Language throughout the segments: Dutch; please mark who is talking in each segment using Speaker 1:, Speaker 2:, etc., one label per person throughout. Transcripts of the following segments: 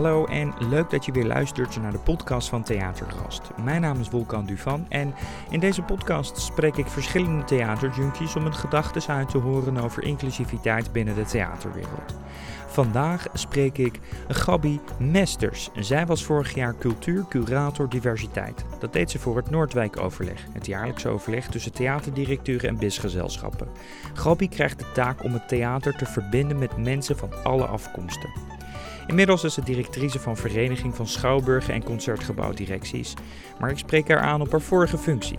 Speaker 1: Hallo en leuk dat je weer luistert naar de podcast van Theatergast. Mijn naam is Wolkan Duvan en in deze podcast spreek ik verschillende theaterjunkies om hun gedachten uit te horen over inclusiviteit binnen de theaterwereld. Vandaag spreek ik Gabi Mesters. Zij was vorig jaar cultuurcurator diversiteit. Dat deed ze voor het Noordwijk-overleg, het jaarlijkse overleg tussen theaterdirecteuren en bisgezelschappen. Gabi krijgt de taak om het theater te verbinden met mensen van alle afkomsten. Inmiddels is ze directrice van Vereniging van Schouwburgen en Concertgebouwdirecties, maar ik spreek haar aan op haar vorige functie.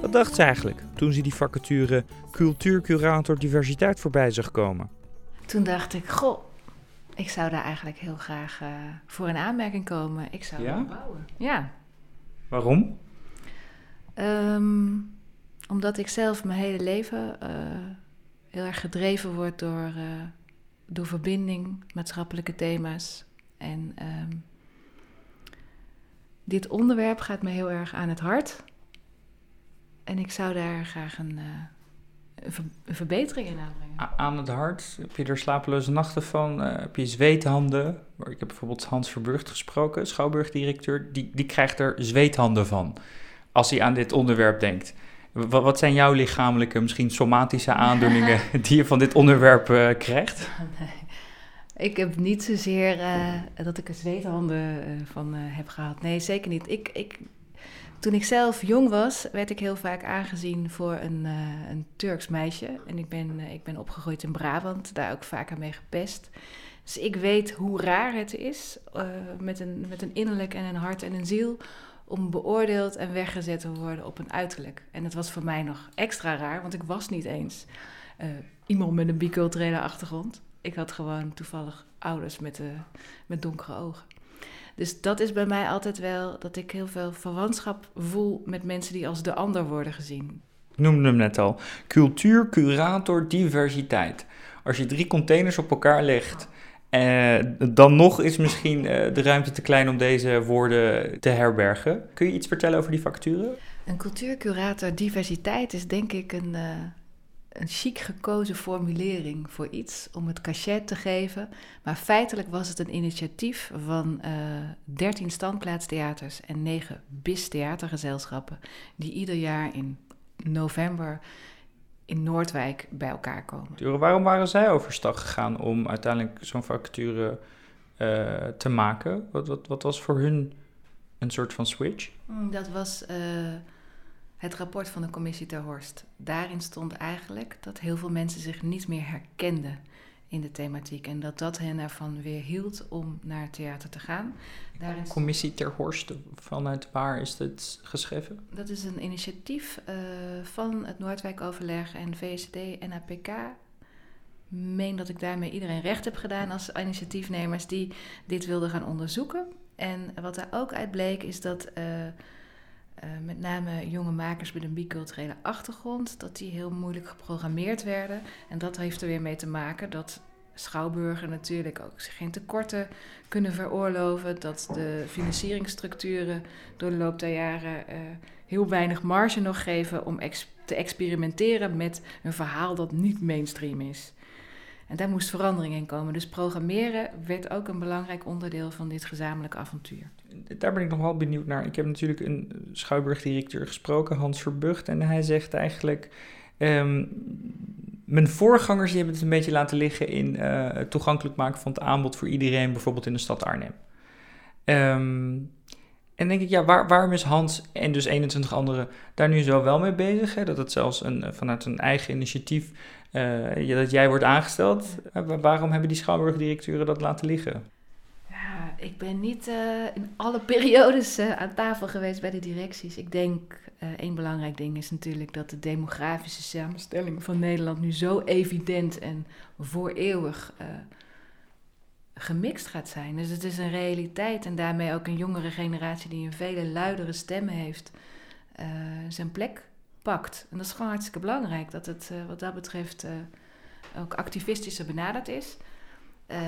Speaker 1: Wat dacht ze eigenlijk toen ze die vacature cultuurcurator diversiteit voorbij zag komen?
Speaker 2: Toen dacht ik, goh, ik zou daar eigenlijk heel graag uh, voor een aanmerking komen. Ik zou
Speaker 1: ja?
Speaker 2: bouwen. Ja.
Speaker 1: Waarom?
Speaker 2: Um, omdat ik zelf mijn hele leven uh, heel erg gedreven word door, uh, door verbinding, maatschappelijke thema's. En um, dit onderwerp gaat me heel erg aan het hart. En ik zou daar graag een, een verbetering in aanbrengen.
Speaker 1: Aan het hart? Heb je er slapeloze nachten van? Uh, heb je zweethanden? Ik heb bijvoorbeeld Hans Verburgt gesproken, schouwburgdirecteur. Die, die krijgt er zweethanden van als hij aan dit onderwerp denkt. Wat, wat zijn jouw lichamelijke, misschien somatische aandoeningen die je van dit onderwerp uh, krijgt?
Speaker 2: Nee. Ik heb niet zozeer uh, dat ik er zweethanden van heb gehad. Nee, zeker niet. Ik, ik toen ik zelf jong was, werd ik heel vaak aangezien voor een, uh, een Turks meisje. En ik ben, uh, ik ben opgegroeid in Brabant, daar ook vaker mee gepest. Dus ik weet hoe raar het is uh, met, een, met een innerlijk en een hart en een ziel om beoordeeld en weggezet te worden op een uiterlijk. En dat was voor mij nog extra raar, want ik was niet eens iemand met een biculturele achtergrond. Ik had gewoon toevallig ouders met, met donkere ogen. Dus dat is bij mij altijd wel dat ik heel veel verwantschap voel met mensen die als de ander worden gezien.
Speaker 1: Ik noemde hem net al. Cultuur, curator, diversiteit. Als je drie containers op elkaar legt, eh, dan nog is misschien eh, de ruimte te klein om deze woorden te herbergen. Kun je iets vertellen over die facturen?
Speaker 2: Een cultuurcurator diversiteit is denk ik een, uh, een chic gekozen formulering voor iets om het cachet te geven. Maar feitelijk was het een initiatief van uh, 13 standplaatstheaters en 9 BIS-theatergezelschappen, die ieder jaar in november in Noordwijk bij elkaar komen.
Speaker 1: Waarom waren zij overstag gegaan om uiteindelijk zo'n vacature uh, te maken? Wat, wat, wat was voor hun een soort van switch?
Speaker 2: Dat was. Uh, het rapport van de commissie ter Horst. Daarin stond eigenlijk dat heel veel mensen zich niet meer herkenden in de thematiek. En dat dat hen ervan weer hield om naar het theater te gaan.
Speaker 1: Daarin commissie ter Horst, vanuit waar is dit geschreven?
Speaker 2: Dat is een initiatief uh, van het Noordwijk-overleg en VSD en APK. meen dat ik daarmee iedereen recht heb gedaan als initiatiefnemers die dit wilden gaan onderzoeken. En wat daar ook uit bleek is dat... Uh, uh, met name jonge makers met een biculturele achtergrond, dat die heel moeilijk geprogrammeerd werden. En dat heeft er weer mee te maken dat schouwburgen natuurlijk ook zich geen tekorten kunnen veroorloven. Dat de financieringsstructuren door de loop der jaren uh, heel weinig marge nog geven om te experimenteren met een verhaal dat niet mainstream is. En daar moest verandering in komen. Dus programmeren werd ook een belangrijk onderdeel van dit gezamenlijk avontuur.
Speaker 1: Daar ben ik nog wel benieuwd naar. Ik heb natuurlijk een schouwburgdirecteur gesproken, Hans Verbucht. En hij zegt eigenlijk... Um, mijn voorgangers die hebben het een beetje laten liggen in uh, het toegankelijk maken van het aanbod voor iedereen, bijvoorbeeld in de stad Arnhem. Um, en denk ik, ja, waar, waarom is Hans en dus 21 anderen daar nu zo wel mee bezig? Hè? Dat het zelfs een, vanuit een eigen initiatief uh, dat jij wordt aangesteld. waarom hebben die schouwburgdirecteuren dat laten liggen?
Speaker 2: Ik ben niet uh, in alle periodes uh, aan tafel geweest bij de directies. Ik denk, één belangrijk ding is natuurlijk dat de demografische samenstelling van Nederland nu zo evident en voor eeuwig gemixt gaat zijn. Dus het is een realiteit en daarmee ook een jongere generatie die een vele luidere stem heeft, zijn plek pakt. En dat is gewoon hartstikke belangrijk, dat het wat dat betreft ook activistischer benaderd is. Uh,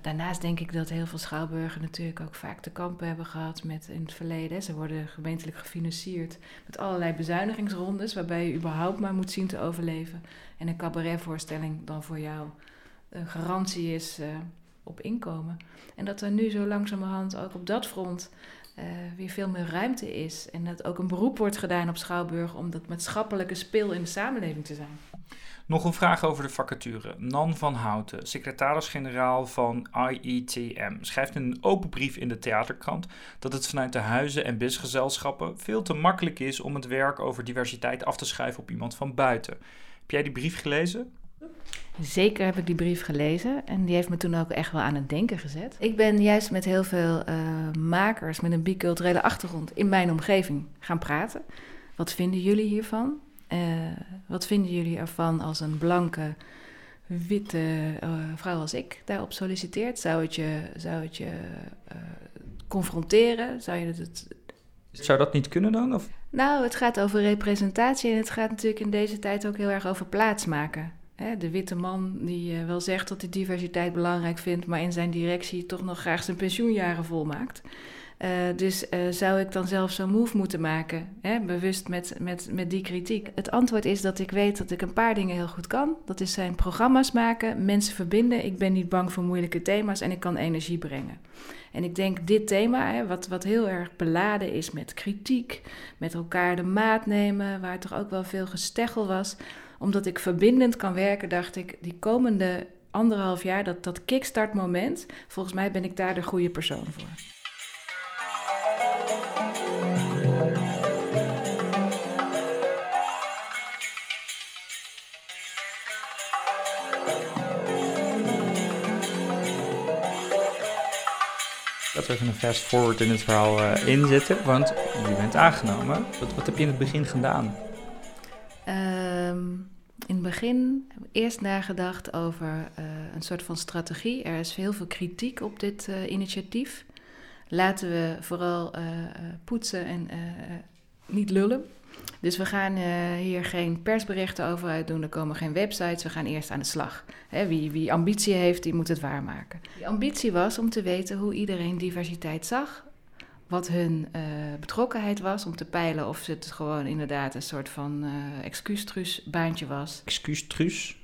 Speaker 2: daarnaast denk ik dat heel veel schouwburgen natuurlijk ook vaak te kampen hebben gehad met in het verleden. Ze worden gemeentelijk gefinancierd met allerlei bezuinigingsrondes, waarbij je überhaupt maar moet zien te overleven. En een cabaretvoorstelling dan voor jou een garantie is op inkomen. En dat er nu zo langzamerhand ook op dat front uh, weer veel meer ruimte is. En dat ook een beroep wordt gedaan op Schouwburg om dat maatschappelijke speel in de samenleving te zijn.
Speaker 1: Nog een vraag over de vacature. Nan van Houten, secretaris-generaal van IETM, schrijft in een open brief in de theaterkrant dat het vanuit de huizen- en bisgezelschappen veel te makkelijk is om het werk over diversiteit af te schuiven op iemand van buiten. Heb jij die brief gelezen?
Speaker 2: Zeker heb ik die brief gelezen en die heeft me toen ook echt wel aan het denken gezet. Ik ben juist met heel veel uh, makers met een biculturele achtergrond in mijn omgeving gaan praten. Wat vinden jullie hiervan? Uh, wat vinden jullie ervan als een blanke, witte uh, vrouw als ik daarop solliciteert? Zou het je, zou het je confronteren? Zou je het,
Speaker 1: zou dat niet kunnen dan? Of?
Speaker 2: Nou, het gaat over representatie en het gaat natuurlijk in deze tijd ook heel erg over plaatsmaken de witte man die uh, wel zegt dat hij diversiteit belangrijk vindt, maar in zijn directie toch nog graag zijn pensioenjaren volmaakt. Uh, dus uh, zou ik dan zelf zo'n move moeten maken, hè, bewust met, met, met die kritiek? Het antwoord is dat ik weet dat ik een paar dingen heel goed kan. Dat is zijn programma's maken, mensen verbinden. Ik ben niet bang voor moeilijke thema's en ik kan energie brengen. En ik denk dit thema, hè, wat, wat heel erg beladen is met kritiek, met elkaar de maat nemen, waar toch ook wel veel gesteggel was omdat ik verbindend kan werken, dacht ik, die komende anderhalf jaar, dat, dat kickstart moment, volgens mij ben ik daar de goede persoon voor.
Speaker 1: Dat we even een fast forward in het verhaal uh, inzetten, want je bent aangenomen. Wat, wat heb je in het begin gedaan?
Speaker 2: In het begin heb ik eerst nagedacht over uh, een soort van strategie. Er is heel veel kritiek op dit uh, initiatief. Laten we vooral uh, poetsen en niet lullen. Dus we gaan hier geen persberichten over uitdoen, er komen geen websites, we gaan eerst aan de slag. Hè, wie, wie ambitie heeft, die moet het waarmaken. Die ambitie was om te weten hoe iedereen diversiteit zag, wat hun uh, betrokkenheid was om te peilen of het gewoon inderdaad een soort van uh, excuustrus baantje was.
Speaker 1: Excuustrus?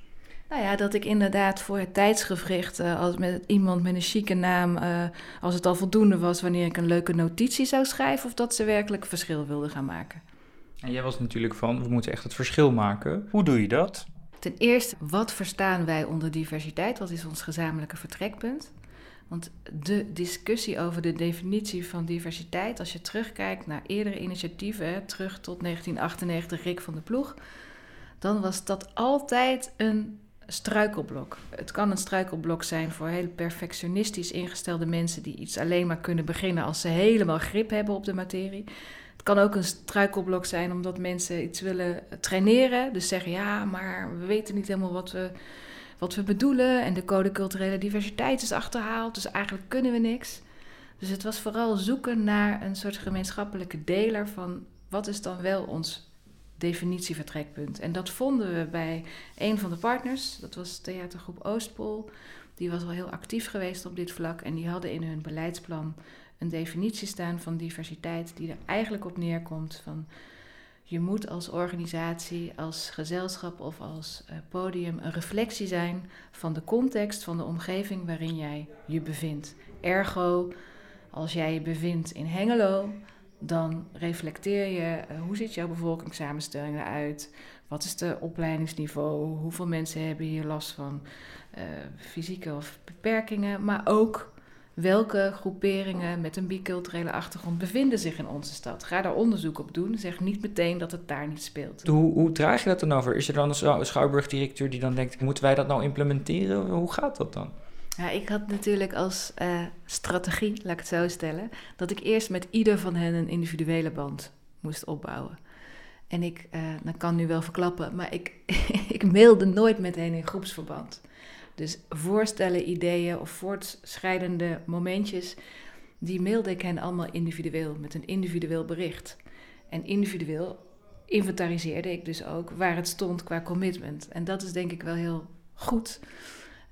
Speaker 2: Nou ja, dat ik inderdaad voor het tijdsgevricht, uh, als met iemand met een chique naam, als het al voldoende was wanneer ik een leuke notitie zou schrijven, of dat ze werkelijk verschil wilden gaan maken.
Speaker 1: En jij was natuurlijk van, we moeten echt het verschil maken. Hoe doe je dat?
Speaker 2: Ten eerste, wat verstaan wij onder diversiteit? Wat is ons gezamenlijke vertrekpunt? Want de discussie over de definitie van diversiteit, als je terugkijkt naar eerdere initiatieven, terug tot 1998 Rick van de Ploeg, dan was dat altijd een struikelblok. Het kan een struikelblok zijn voor heel perfectionistisch ingestelde mensen die iets alleen maar kunnen beginnen als ze helemaal grip hebben op de materie. Het kan ook een struikelblok zijn omdat mensen iets willen traineren, dus zeggen ja, maar we weten niet helemaal wat we wat we bedoelen. En de code culturele diversiteit is achterhaald, dus eigenlijk kunnen we niks. Dus het was vooral zoeken naar een soort gemeenschappelijke deler van wat is dan wel ons definitievertrekpunt. En dat vonden we bij een van de partners, dat was theatergroep Oostpol. Die was al heel actief geweest op dit vlak en die hadden in hun beleidsplan een definitie staan van diversiteit die er eigenlijk op neerkomt van je moet als organisatie, als gezelschap of als uh, podium een reflectie zijn van de context van de omgeving waarin jij je bevindt. Ergo, als jij je bevindt in Hengelo, dan reflecteer je uh, hoe ziet jouw bevolkingssamenstelling eruit? Wat is de opleidingsniveau? Hoeveel mensen hebben hier last van uh, fysieke of beperkingen? Maar ook welke groeperingen met een biculturele achtergrond bevinden zich in onze stad. Ga daar onderzoek op doen. Zeg niet meteen dat het daar niet speelt.
Speaker 1: Hoe, hoe draag je dat dan over? Is er dan een schouwburgdirecteur die dan denkt: moeten wij dat nou implementeren? Hoe gaat dat dan?
Speaker 2: Ja, ik had natuurlijk als uh, strategie, laat ik het zo stellen, dat ik eerst met ieder van hen een individuele band moest opbouwen. En ik, uh, dat kan nu wel verklappen, maar ik, ik mailde nooit meteen in groepsverband. Dus voorstellen, ideeën of voortschrijdende momentjes, die mailde ik hen allemaal individueel met een individueel bericht. En individueel inventariseerde ik dus ook waar het stond qua commitment. En dat is denk ik wel heel goed.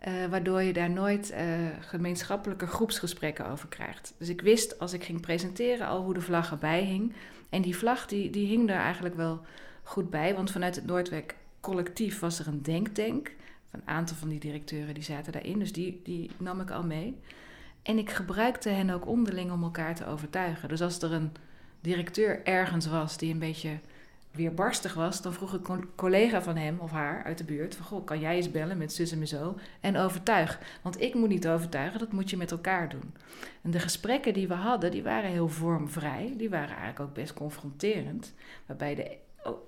Speaker 2: Uh, waardoor je daar nooit uh, gemeenschappelijke groepsgesprekken over krijgt. Dus ik wist als ik ging presenteren al hoe de vlag erbij hing. En die vlag die, die hing daar eigenlijk wel goed bij, want vanuit het Noordwijk collectief was er een denktank Een aantal van die directeuren die zaten daarin, dus die, die nam ik al mee. En ik gebruikte hen ook onderling om elkaar te overtuigen. Dus als er een directeur ergens was die een beetje weerbarstig was, dan vroeg ik een collega van hem of haar uit de buurt: van, Goh, kan jij eens bellen met zus en zo en overtuig? Want ik moet niet overtuigen, dat moet je met elkaar doen. En de gesprekken die we hadden, die waren heel vormvrij, die waren eigenlijk ook best confronterend, waarbij, de,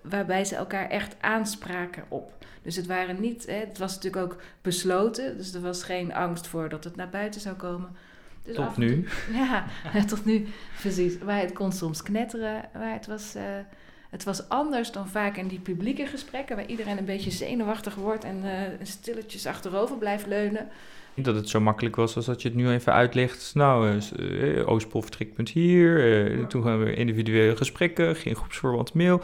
Speaker 2: waarbij ze elkaar echt aanspraken op. Dus het waren niet, hè, het was natuurlijk ook besloten, dus er was geen angst voor dat het naar buiten zou komen. Dus
Speaker 1: tot nu?
Speaker 2: ja, tot nu, precies. Maar het kon soms knetteren, maar het was. Uh, het was anders dan vaak in die publieke gesprekken, waar iedereen een beetje zenuwachtig wordt en uh, stilletjes achterover blijft leunen.
Speaker 1: Niet dat het zo makkelijk was als dat je het nu even uitlegt. Nou, uh, Oostpol vertrekpunt hier. Uh, toen gaan we individuele gesprekken, geen groepsverband mail.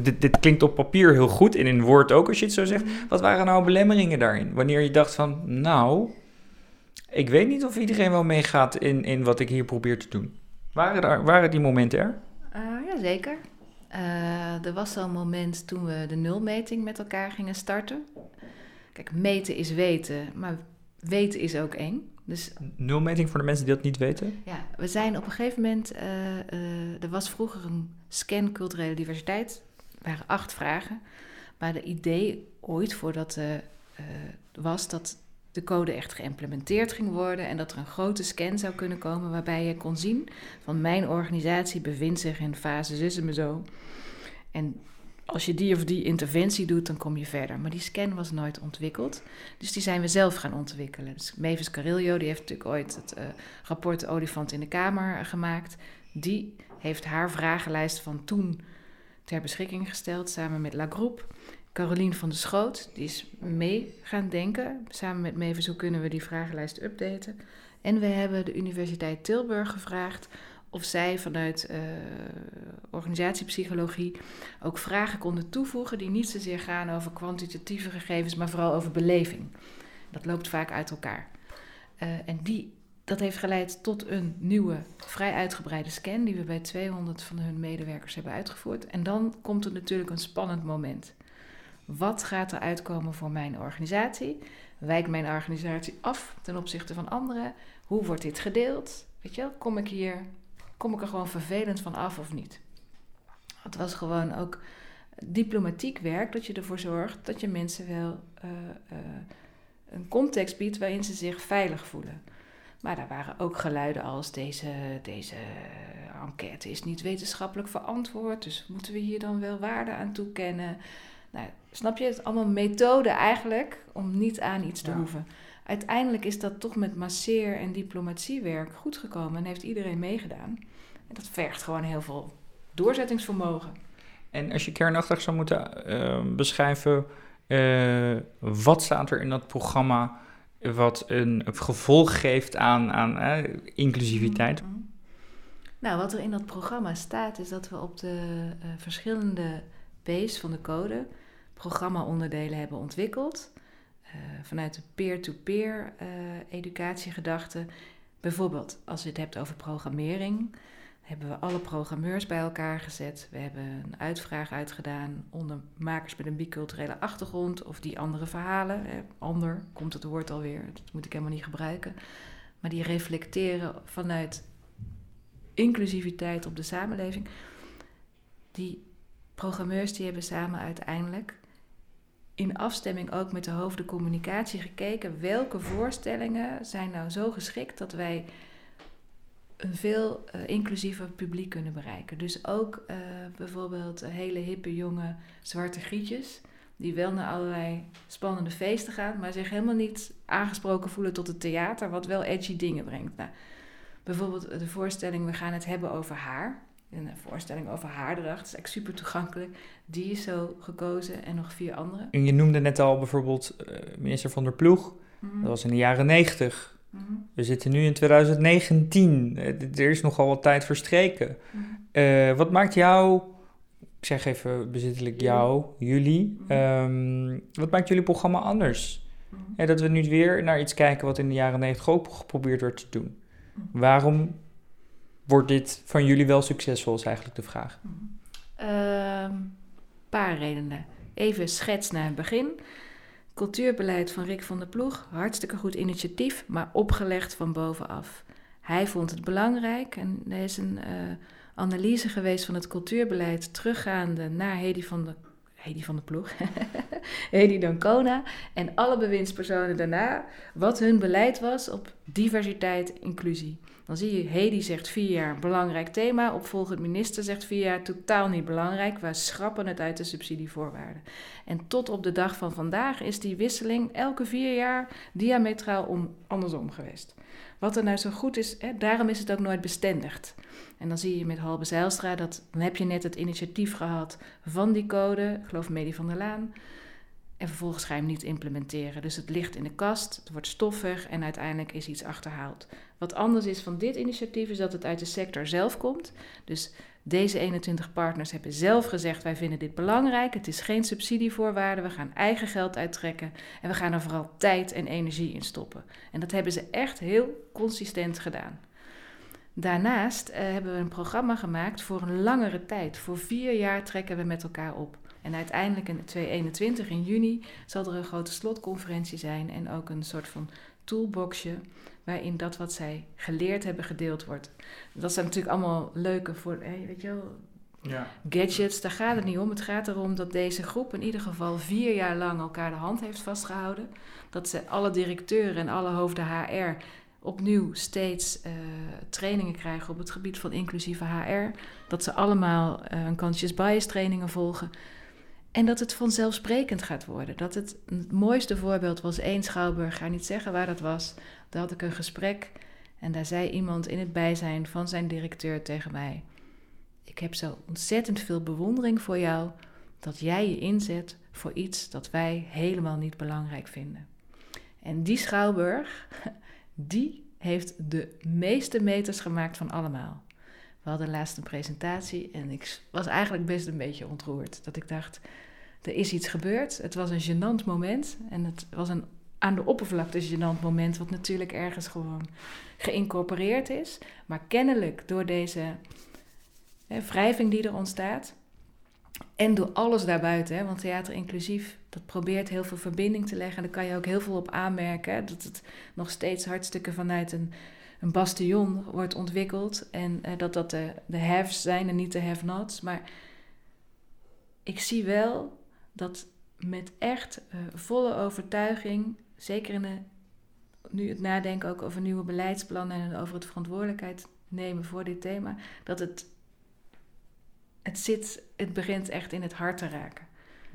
Speaker 1: Dit, dit, klinkt op papier heel goed en in woord ook als je het zo zegt. Mhm. Wat waren nou belemmeringen daarin? Wanneer je dacht van, nou, ik weet niet of iedereen wel meegaat in, in wat ik hier probeer te doen. Waren, daar, waren die momenten er?
Speaker 2: ja, zeker. Uh, er was zo'n moment toen we de nulmeting met elkaar gingen starten. Kijk, meten is weten, maar weten is ook eng.
Speaker 1: Dus, nulmeting voor de mensen die dat niet weten?
Speaker 2: Ja, we zijn op een gegeven moment. Uh, uh, er was vroeger een scan culturele diversiteit. Er waren acht vragen. Maar de idee ooit voordat uh, was dat de code echt geïmplementeerd ging worden en dat er een grote scan zou kunnen komen waarbij je kon zien van mijn organisatie bevindt zich in fase zus en zo. En als je die of die interventie doet, dan kom je verder. Maar die scan was nooit ontwikkeld. Dus die zijn we zelf gaan ontwikkelen. Dus Mavis Carillo, die heeft natuurlijk ooit het uh, rapport Olifant in de Kamer gemaakt. Die heeft haar vragenlijst van toen ter beschikking gesteld samen met La Groep. Carolien van der Schoot, die is mee gaan denken. Samen met Mavis, hoe kunnen we die vragenlijst updaten? En we hebben de Universiteit Tilburg gevraagd of zij vanuit uh, organisatiepsychologie ook vragen konden toevoegen die niet zozeer gaan over kwantitatieve gegevens, maar vooral over beleving. Dat loopt vaak uit elkaar. Uh, en die, dat heeft geleid tot een nieuwe, vrij uitgebreide scan die we bij 200 van hun medewerkers hebben uitgevoerd. En dan komt er natuurlijk een spannend moment. Wat gaat er uitkomen voor mijn organisatie? Wijkt mijn organisatie af ten opzichte van anderen? Hoe wordt dit gedeeld? Weet je, kom ik hier, kom ik er gewoon vervelend van af of niet? Het was gewoon ook diplomatiek werk dat je ervoor zorgt dat je mensen wel uh, uh, een context biedt waarin ze zich veilig voelen. Maar daar waren ook geluiden als deze, deze enquête is niet wetenschappelijk verantwoord, dus moeten we hier dan wel waarde aan toekennen? Nou, snap je? Het is allemaal methode eigenlijk om niet aan iets te hoeven. Uiteindelijk is dat toch met masseer- en diplomatiewerk goed gekomen en heeft iedereen meegedaan. En dat vergt gewoon heel veel doorzettingsvermogen.
Speaker 1: En als je kernachtig zou moeten uh, beschrijven, uh, wat staat er in dat programma wat een gevolg geeft aan, aan uh, inclusiviteit? Mm-hmm.
Speaker 2: Nou, wat er in dat programma staat, is dat we op de verschillende P's van de code programma-onderdelen hebben ontwikkeld. Uh, vanuit de peer-to-peer uh, educatiegedachte. Bijvoorbeeld als je het hebt over programmering, hebben we alle programmeurs bij elkaar gezet. We hebben een uitvraag uitgedaan onder makers met een biculturele achtergrond of die andere verhalen. Eh, ander komt het woord alweer, dat moet ik helemaal niet gebruiken. Maar die reflecteren vanuit inclusiviteit op de samenleving. Die programmeurs die hebben samen uiteindelijk in afstemming ook met de hoofden communicatie gekeken welke voorstellingen zijn nou zo geschikt dat wij een veel uh, inclusiever publiek kunnen bereiken. Dus ook uh, bijvoorbeeld hele hippe jonge zwarte grietjes die wel naar allerlei spannende feesten gaan, maar zich helemaal niet aangesproken voelen tot het theater, wat wel edgy dingen brengt. Nou, bijvoorbeeld de voorstelling We gaan het hebben over haar een voorstelling over haardracht. Dat is echt super toegankelijk. Die is zo gekozen en nog vier andere.
Speaker 1: En je noemde net al bijvoorbeeld uh, minister van der Ploeg. Mhm. Dat was in de jaren negentig. Mhm. We zitten nu in 2019. Uh, er is nogal wat tijd verstreken. Uh, wat maakt jou, ik zeg even bezittelijk jou, jullie, um, wat maakt jullie programma anders? En dat we nu weer naar iets kijken wat in de jaren negentig ook geprobeerd werd te doen. Waarom wordt dit van jullie wel succesvol, is eigenlijk de vraag.
Speaker 2: Een ehm, paar redenen. Even schets naar het begin. Cultuurbeleid van Rick van der Ploeg, hartstikke goed initiatief, maar opgelegd van bovenaf. Hij vond het belangrijk en er is een uh, analyse geweest van het cultuurbeleid teruggaande naar Hedy van der Hedy van de Ploeg, Hedy Dancona en alle bewindspersonen daarna, wat hun beleid was op diversiteit, inclusie. Dan zie je, Hedy zegt vier jaar belangrijk thema, opvolgend minister zegt vier jaar totaal niet belangrijk, we schrappen het uit de subsidievoorwaarden. En tot op de dag van vandaag is die wisseling elke vier jaar diametraal om, andersom geweest. Wat er nou zo goed is, hè, daarom is het ook nooit bestendigd. En dan zie je met Halbe Zijlstra, dat, dan heb je net het initiatief gehad van die code, ik geloof Medie van der Laan. En vervolgens ga je hem niet implementeren. Dus het ligt in de kast, het wordt stoffig en uiteindelijk is iets achterhaald. Wat anders is van dit initiatief is dat het uit de sector zelf komt. Dus deze 21 partners hebben zelf gezegd: wij vinden dit belangrijk. Het is geen subsidievoorwaarde. We gaan eigen geld uittrekken. En we gaan er vooral tijd en energie in stoppen. En dat hebben ze echt heel consistent gedaan. Daarnaast uh, hebben we een programma gemaakt voor een langere tijd. Voor vier jaar trekken we met elkaar op. En uiteindelijk in 2021, in juni, zal er een grote slotconferentie zijn en ook een soort van toolboxje waarin dat wat zij geleerd hebben gedeeld wordt. Dat zijn natuurlijk allemaal leuke voor, hey, weet je wel, ja. gadgets. Daar gaat het niet om. Het gaat erom dat deze groep in ieder geval vier jaar lang elkaar de hand heeft vastgehouden. Dat ze alle directeuren en alle hoofden HR opnieuw steeds uh, trainingen krijgen op het gebied van inclusieve HR. Dat ze allemaal uh, een conscious bias trainingen volgen. En dat het vanzelfsprekend gaat worden. Dat het, het mooiste voorbeeld was één schouwburg, ga niet zeggen waar dat was. Daar had ik een gesprek en daar zei iemand in het bijzijn van zijn directeur tegen mij: Ik heb zo ontzettend veel bewondering voor jou dat jij je inzet voor iets dat wij helemaal niet belangrijk vinden. En die schouwburg, die heeft de meeste meters gemaakt van allemaal. We hadden laatst een presentatie en ik was eigenlijk best een beetje ontroerd. Dat ik dacht, er is iets gebeurd. Het was een gênant moment en het was een aan de oppervlakte gênant moment, wat natuurlijk ergens gewoon geïncorporeerd is. Maar kennelijk door deze hè, wrijving die er ontstaat en door alles daarbuiten, hè, want theater inclusief, dat probeert heel veel verbinding te leggen. En daar kan je ook heel veel op aanmerken, dat het nog steeds hartstikke vanuit een een bastion wordt ontwikkeld. En uh, dat dat de, de haves zijn en niet de have-nots. Maar ik zie wel dat met echt uh, volle overtuiging, zeker in de, nu het nadenken ook over nieuwe beleidsplannen en over het verantwoordelijkheid nemen voor dit thema, dat het, het zit, het begint echt in het hart te raken.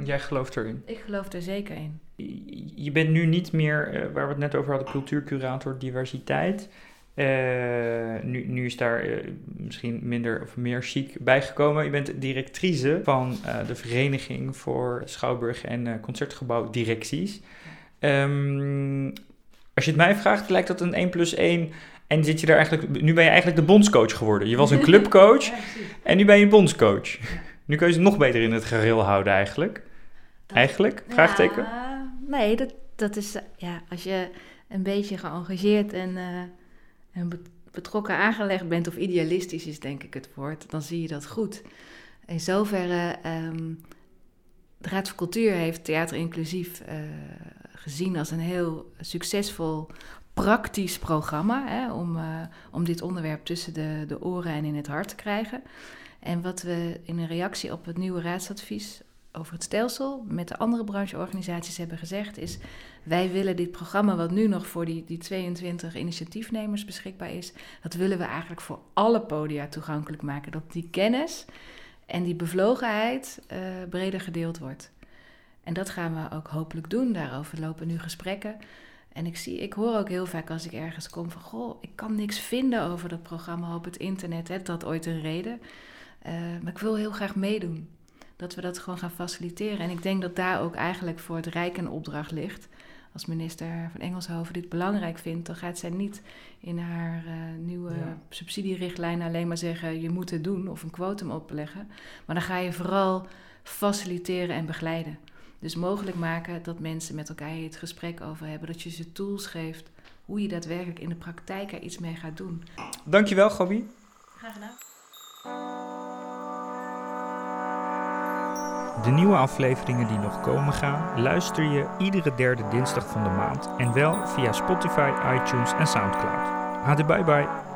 Speaker 1: Jij gelooft erin?
Speaker 2: Ik geloof er zeker in.
Speaker 1: Je bent nu niet meer, uh, waar we het net over hadden, cultuurcurator diversiteit. Uh, nu, nu is daar uh, misschien minder of meer chic bijgekomen. Je bent directrice van uh, de Vereniging voor Schouwburg en Concertgebouwdirecties. Um, als je het mij vraagt, lijkt dat een 1 plus 1. En zit je daar eigenlijk, nu ben je eigenlijk de bondscoach geworden. Je was een clubcoach ja, en nu ben je bondscoach. Nu kun je ze nog beter in het gereel houden eigenlijk. Dat, eigenlijk? Vraagteken?
Speaker 2: Ja, nee, dat, dat is, ja, als je een beetje geëngageerd en en betrokken aangelegd bent, of idealistisch is denk ik het woord, dan zie je dat goed. In zoverre, um, de Raad voor Cultuur heeft Theater Inclusief uh, gezien als een heel succesvol praktisch programma hè, om, uh, om dit onderwerp tussen de, de oren en in het hart te krijgen. En wat we in een reactie op het nieuwe raadsadvies over het stelsel met de andere brancheorganisaties hebben gezegd, is wij willen dit programma wat nu nog voor die, die 22 initiatiefnemers beschikbaar is, dat willen we eigenlijk voor alle podia toegankelijk maken. Dat die kennis en die bevlogenheid uh, breder gedeeld wordt. En dat gaan we ook hopelijk doen. Daarover lopen nu gesprekken. En ik, zie, ik hoor ook heel vaak als ik ergens kom van... goh, ik kan niks vinden over dat programma op het internet. Hè, dat ooit een reden. Uh, maar ik wil heel graag meedoen dat we dat gewoon gaan faciliteren. En ik denk dat daar ook eigenlijk voor het Rijk een opdracht ligt. Als minister van Engelshoven dit belangrijk vindt, dan gaat zij niet in haar uh, nieuwe ja. subsidierichtlijn alleen maar zeggen: je moet het doen of een kwotum opleggen. Maar dan ga je vooral faciliteren en begeleiden. Dus mogelijk maken dat mensen met elkaar het gesprek over hebben. Dat je ze tools geeft hoe je daadwerkelijk in de praktijk er iets mee gaat doen.
Speaker 1: Dankjewel, Gabi.
Speaker 2: Graag gedaan.
Speaker 1: De nieuwe afleveringen die nog komen gaan, luister je iedere derde dinsdag van de maand en wel via Spotify, iTunes en Soundcloud. Hadi bye bye.